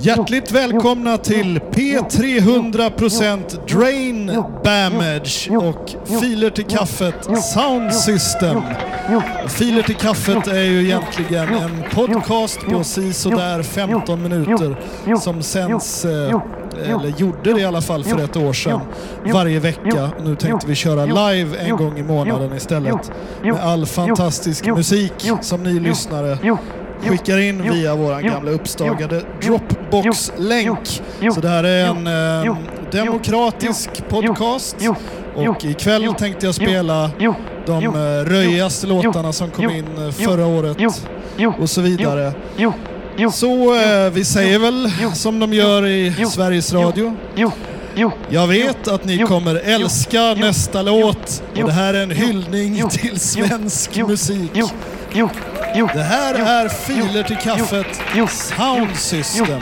Hjärtligt välkomna till P300% Drain Damage och Filer till kaffet Sound System. Filer till kaffet är ju egentligen en podcast på sådär 15 minuter som sänds, eh, eller gjorde det i alla fall för ett år sedan, varje vecka. Nu tänkte vi köra live en gång i månaden istället. Med all fantastisk musik som ni lyssnare skickar in via vår gamla uppstagade Dropbox-länk. Så det här är en eh, demokratisk podcast. Och ikväll tänkte jag spela de eh, röjigaste låtarna som kom in eh, förra året. Och så vidare. Så eh, vi säger väl som de gör i Sveriges Radio. Jag vet att ni kommer älska nästa låt. Och det här är en hyllning till svensk musik. Det här är Filer till kaffet. Sound System.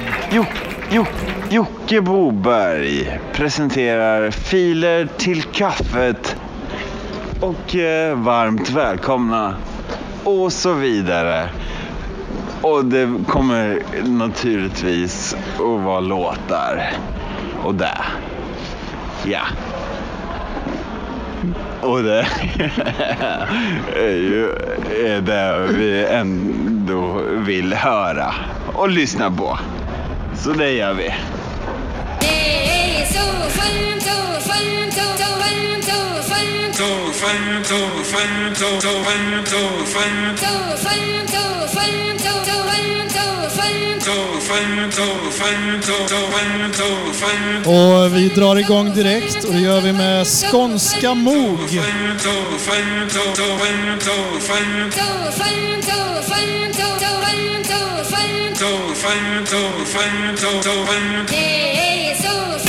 Jocke Boberg presenterar Filer till kaffet. Och eh, varmt välkomna. Och så vidare. Och det kommer naturligtvis att vara låtar. Och det. Ja. Och det är ju det vi ändå vill höra och lyssna på. Så det gör vi. Det är så skönt, så skönt, så skönt, och vi drar igång direkt och det gör vi med Skånska Mog. Så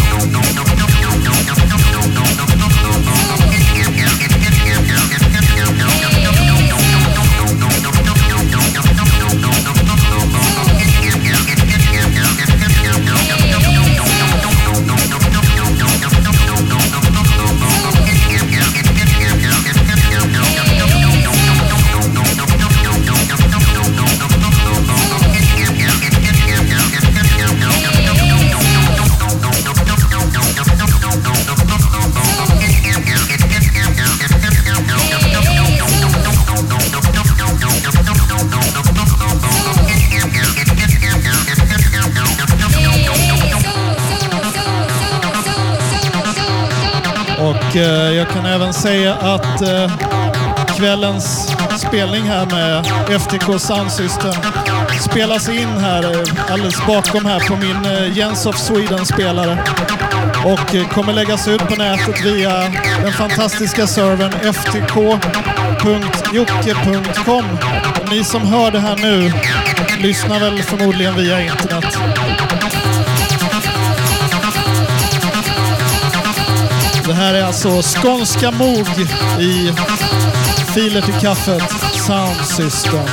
Eh, jag kan även säga att eh, kvällens spelning här med FTK Sound System spelas in här eh, alldeles bakom här på min Jens of Sweden-spelare. Och kommer läggas ut på nätet via den fantastiska servern ftk.jocke.com. Ni som hör det här nu lyssnar väl förmodligen via internet. Här är alltså Skånska Mog i Filer till kaffet Sound System.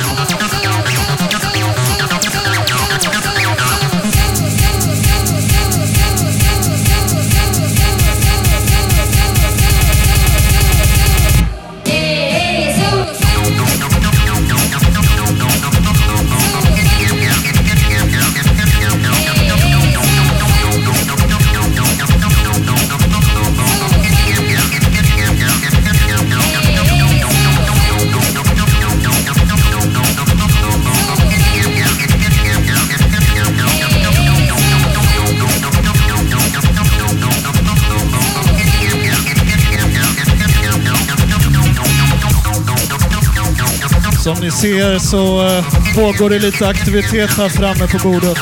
Som ni ser så eh, pågår det lite aktivitet här framme på bordet.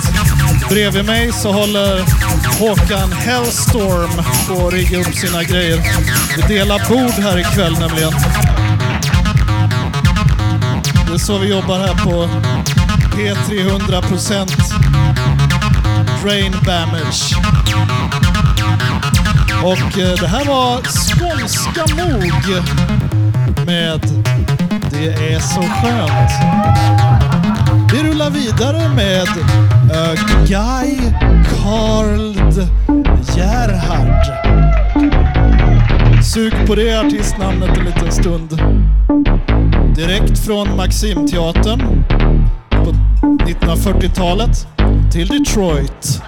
Bredvid mig så håller Håkan Hellstorm på att rigga upp sina grejer. Vi delar bord här ikväll nämligen. Det är så vi jobbar här på P300% Drain Damage. Och eh, det här var Skånska Mog med det är så skönt. Vi rullar vidare med uh, Guy Carl Gerhard. Sug på det artistnamnet en liten stund. Direkt från Maximteatern på 1940-talet till Detroit.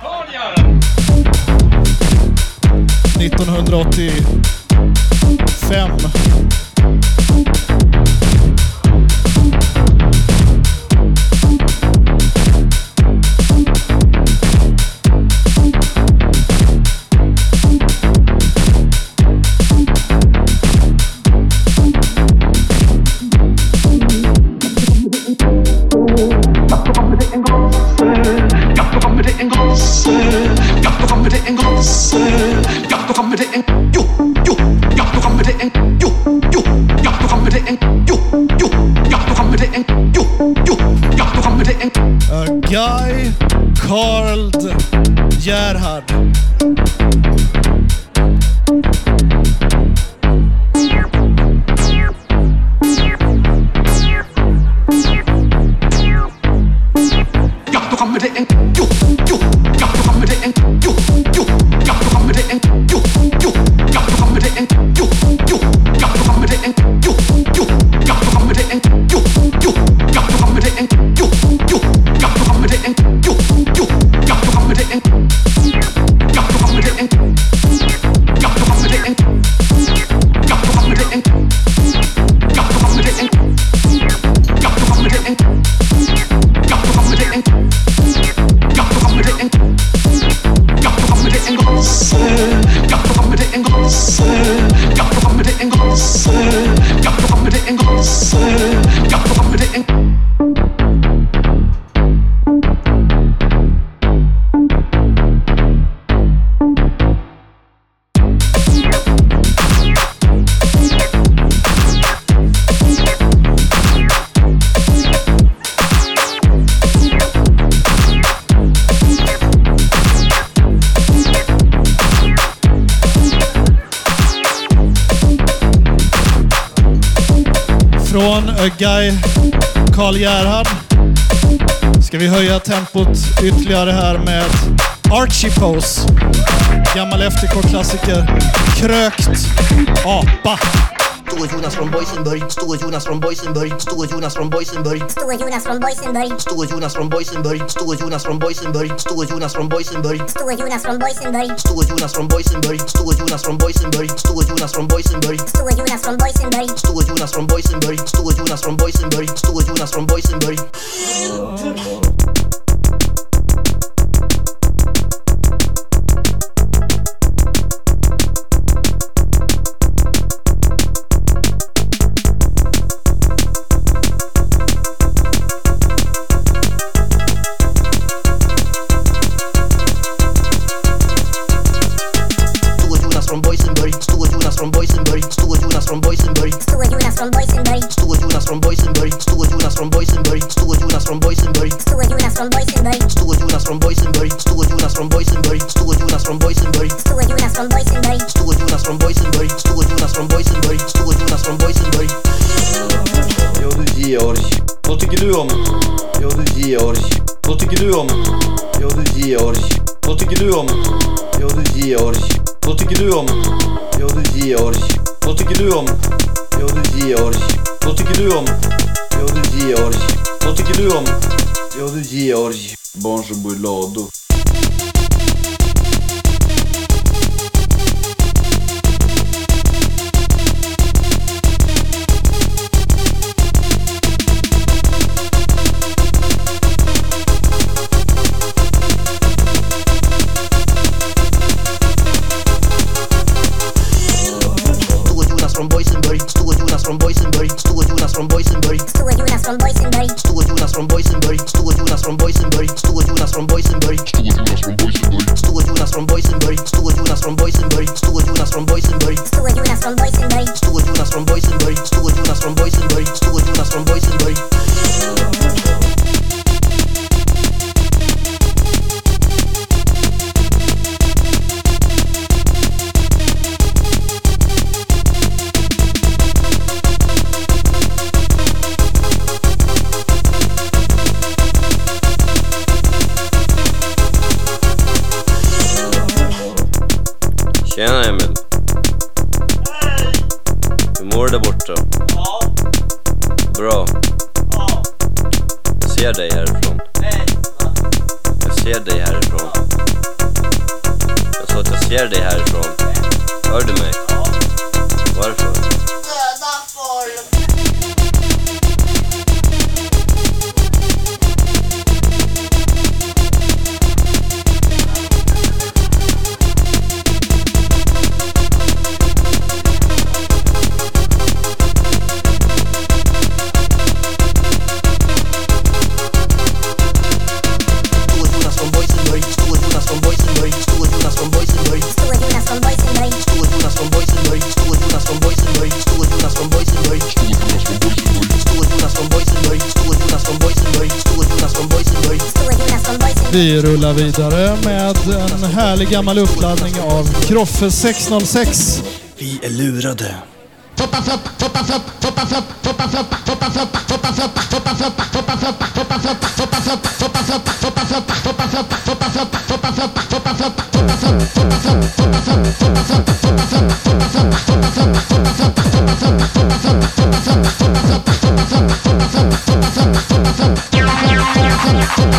1985 closer. Got to put it in. Karl Gerhard ska vi höja tempot ytterligare här med Archie Pose. Gammal FTK-klassiker. Krökt apa. Stor Jonas från Boysenburg, Stor Jonas från Boysenburg, Stor Jonas från Boysenburg, Stor Jonas från Boysenburg, Stor Jonas från Boysenburg, Stor Jonas från Boysenburg, Stor Jonas från Boysenburg, Stor Jonas från Boysenburg, Stor Jonas från Boysenburg, Stor Jonas från Boysenburg, Stor Jonas från Boysenburg, Stor Jonas från Boysenburg, Stor Jonas från Boysenburg, Stor Jonas från Boysenburg. Ja du Georg, vad tycker du om? Ja du Georg, vad tycker du om? Ja du Georg, vad tycker du om? Ja du Georg, vad tycker du om? Ja du Georg, vad tycker du om? Ja du Georg, vad tycker du om? Ja du Georg, vad tycker du om? Ja du Georg, barn som bor i lador. Jonas från Boysenburg, Stor Jonas från Boysenburg, Stor Jonas från Boysenburg, Stor Jonas från Boysenburg, Stor Jonas från Boysenburg, Stor Jonas från Boysenburg, Stor Jonas från Boysenburg, Stor Jonas från Boysenburg, Stor Jonas från Boysenburg, Stor Jonas från Boysenburg, Stor Jonas från Boysenburg, Stor Jonas Tjena Emil. Hej! Hur mår du där borta? Ja. Bra. Ja. Jag ser dig härifrån. Nej. Va? Jag ser dig härifrån. Jag sa att jag ser dig härifrån. Hör du mig? Ja. Varför? Vi rullar vidare med en härlig gammal uppladdning av Kroffe 606. Vi är lurade.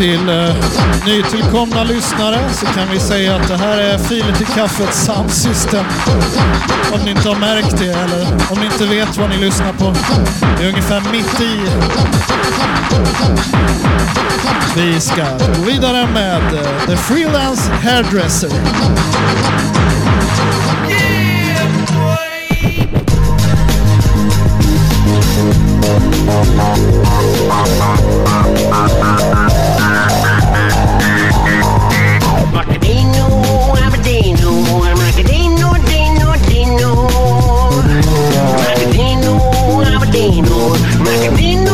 Till eh, nytillkomna lyssnare så kan vi säga att det här är filen till kaffet Sound System. Om ni inte har märkt det eller om ni inte vet vad ni lyssnar på. Det är ungefär mitt i. Vi ska gå vidare med eh, The Freelance Hairdresser. Macadino, Marketing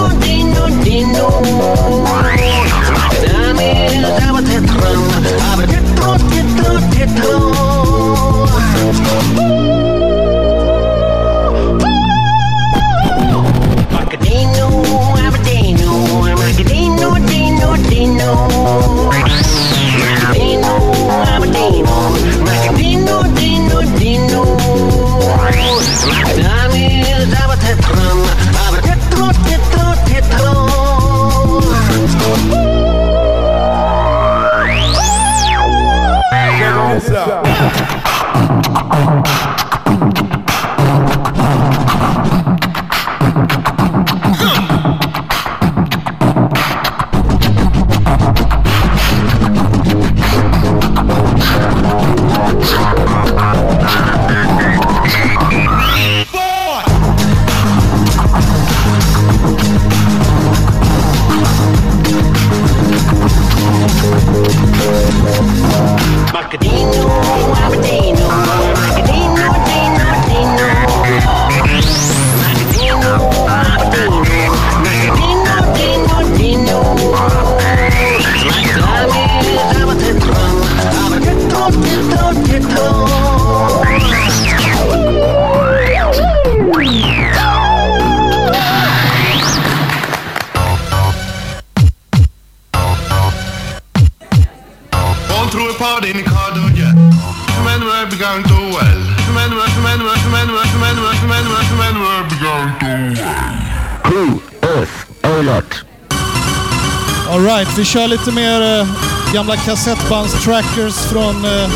Alright, vi kör lite mer eh, gamla kassettbandstrackers från eh,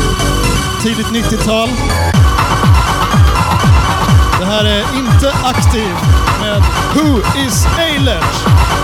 tidigt 90-tal. Det här är Inte aktiv med Who is Eilert?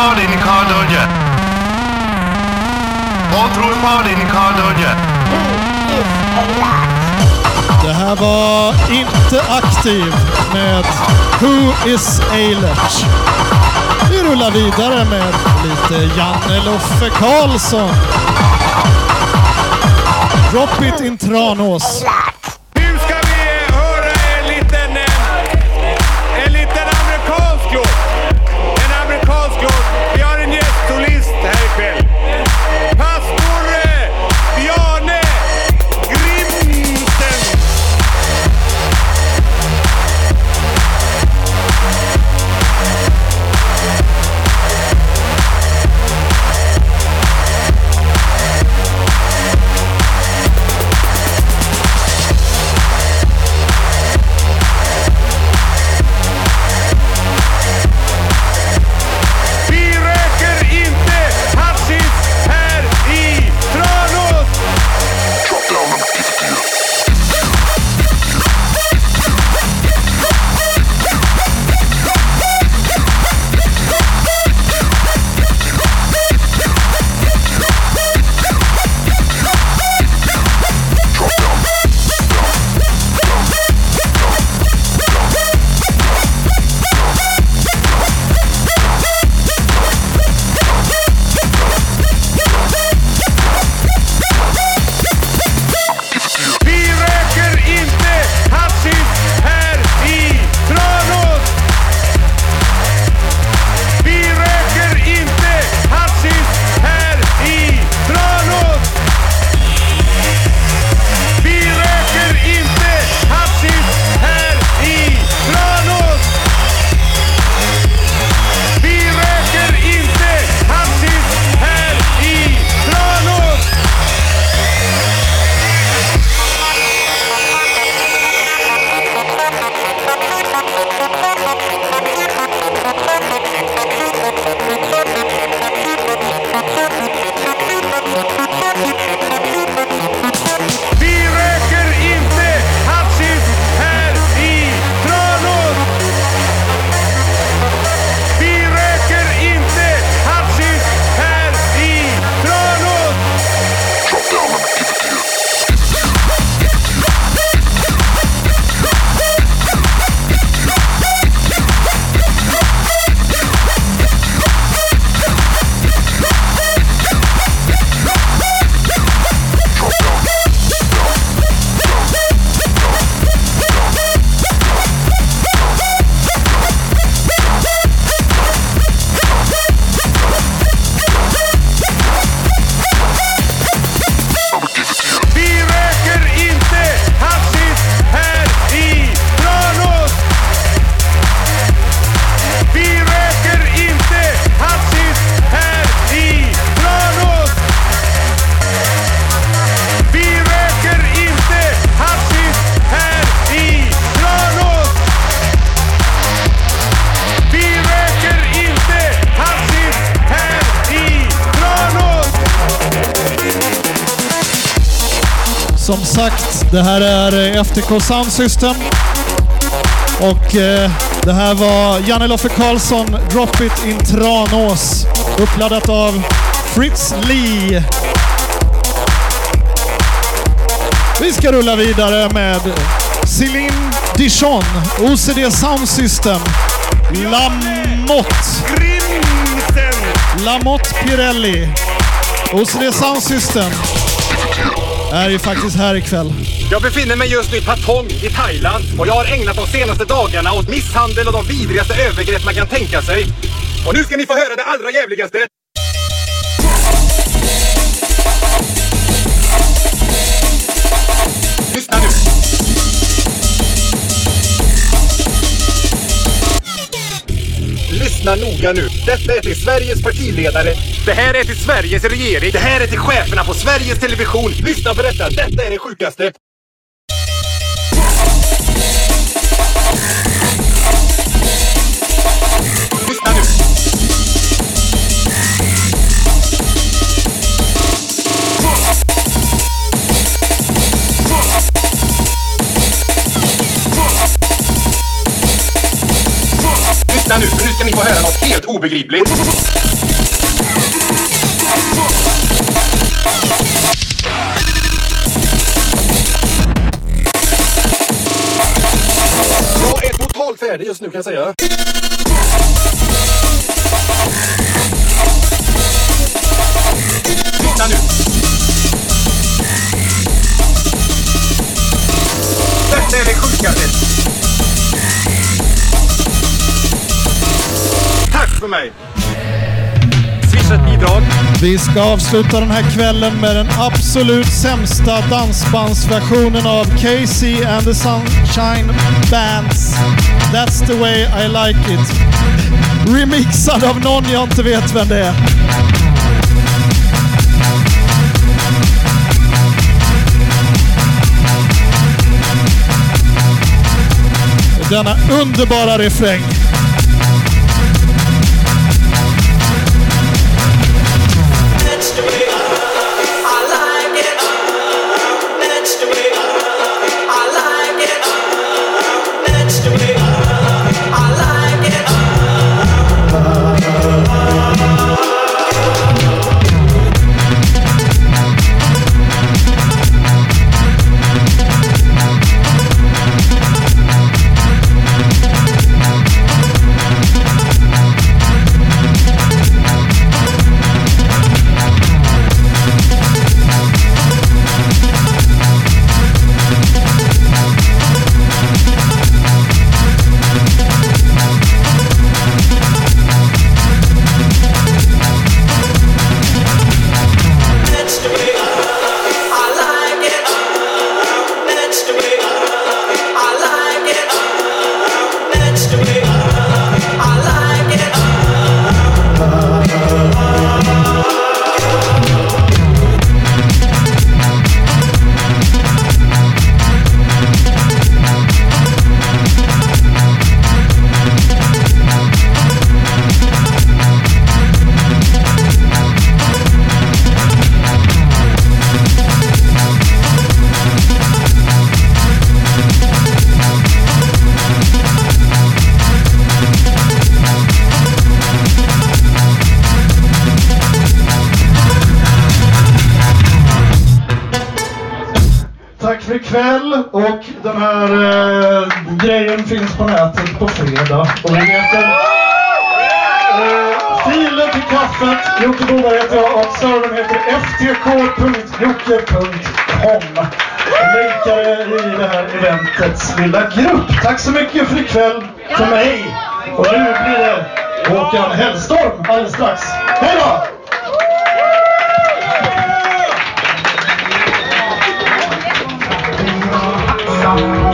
Hon din kardunge. Tror din kardunge. Det här var Inte aktiv med Who is Eilert? Vi rullar vidare med lite Janne Loffe Karlsson. Drop it in Tranås. Sagt, det här är eh, FTK Sound System. Och eh, det här var Janne Loffe Karlsson, Drop It in Tranås. Uppladdat av Fritz Lee. Vi ska rulla vidare med Céline Dijon, OCD Sound System, Lamotte! Lamotte Pirelli. OCD Sound System är ju faktiskt här ikväll. Jag befinner mig just nu i Patong i Thailand och jag har ägnat de senaste dagarna åt misshandel och de vidrigaste övergrepp man kan tänka sig. Och nu ska ni få höra det allra jävligaste. Lyssna noga nu. Detta är till Sveriges partiledare. Det här är till Sveriges regering. Det här är till cheferna på Sveriges Television. Lyssna på detta. Detta är det sjukaste. Lyssna nu. Lyssna nu, ska ni få höra något helt obegripligt. Jag är totalt färdig just nu kan jag säga. Lyssna nu. Detta är det sjukaste. För mig. Swisha ett bidrag. Vi ska avsluta den här kvällen med den absolut sämsta dansbandsversionen av Casey and the Sunshine Bands. That's the way I like it. Remixad av någon jag inte vet vem det är. Denna underbara refräng. För ikväll och den här eh, grejen finns på nätet på fredag. Och den heter eh, filen till kaffet. Jocke Boberg heter jag och servern heter ftk.jocke.com. Länkar i det här eventets lilla grupp. Tack så mycket för ikväll för mig. Och nu blir det Håkan Hellstorm alldeles strax. Hej då! Att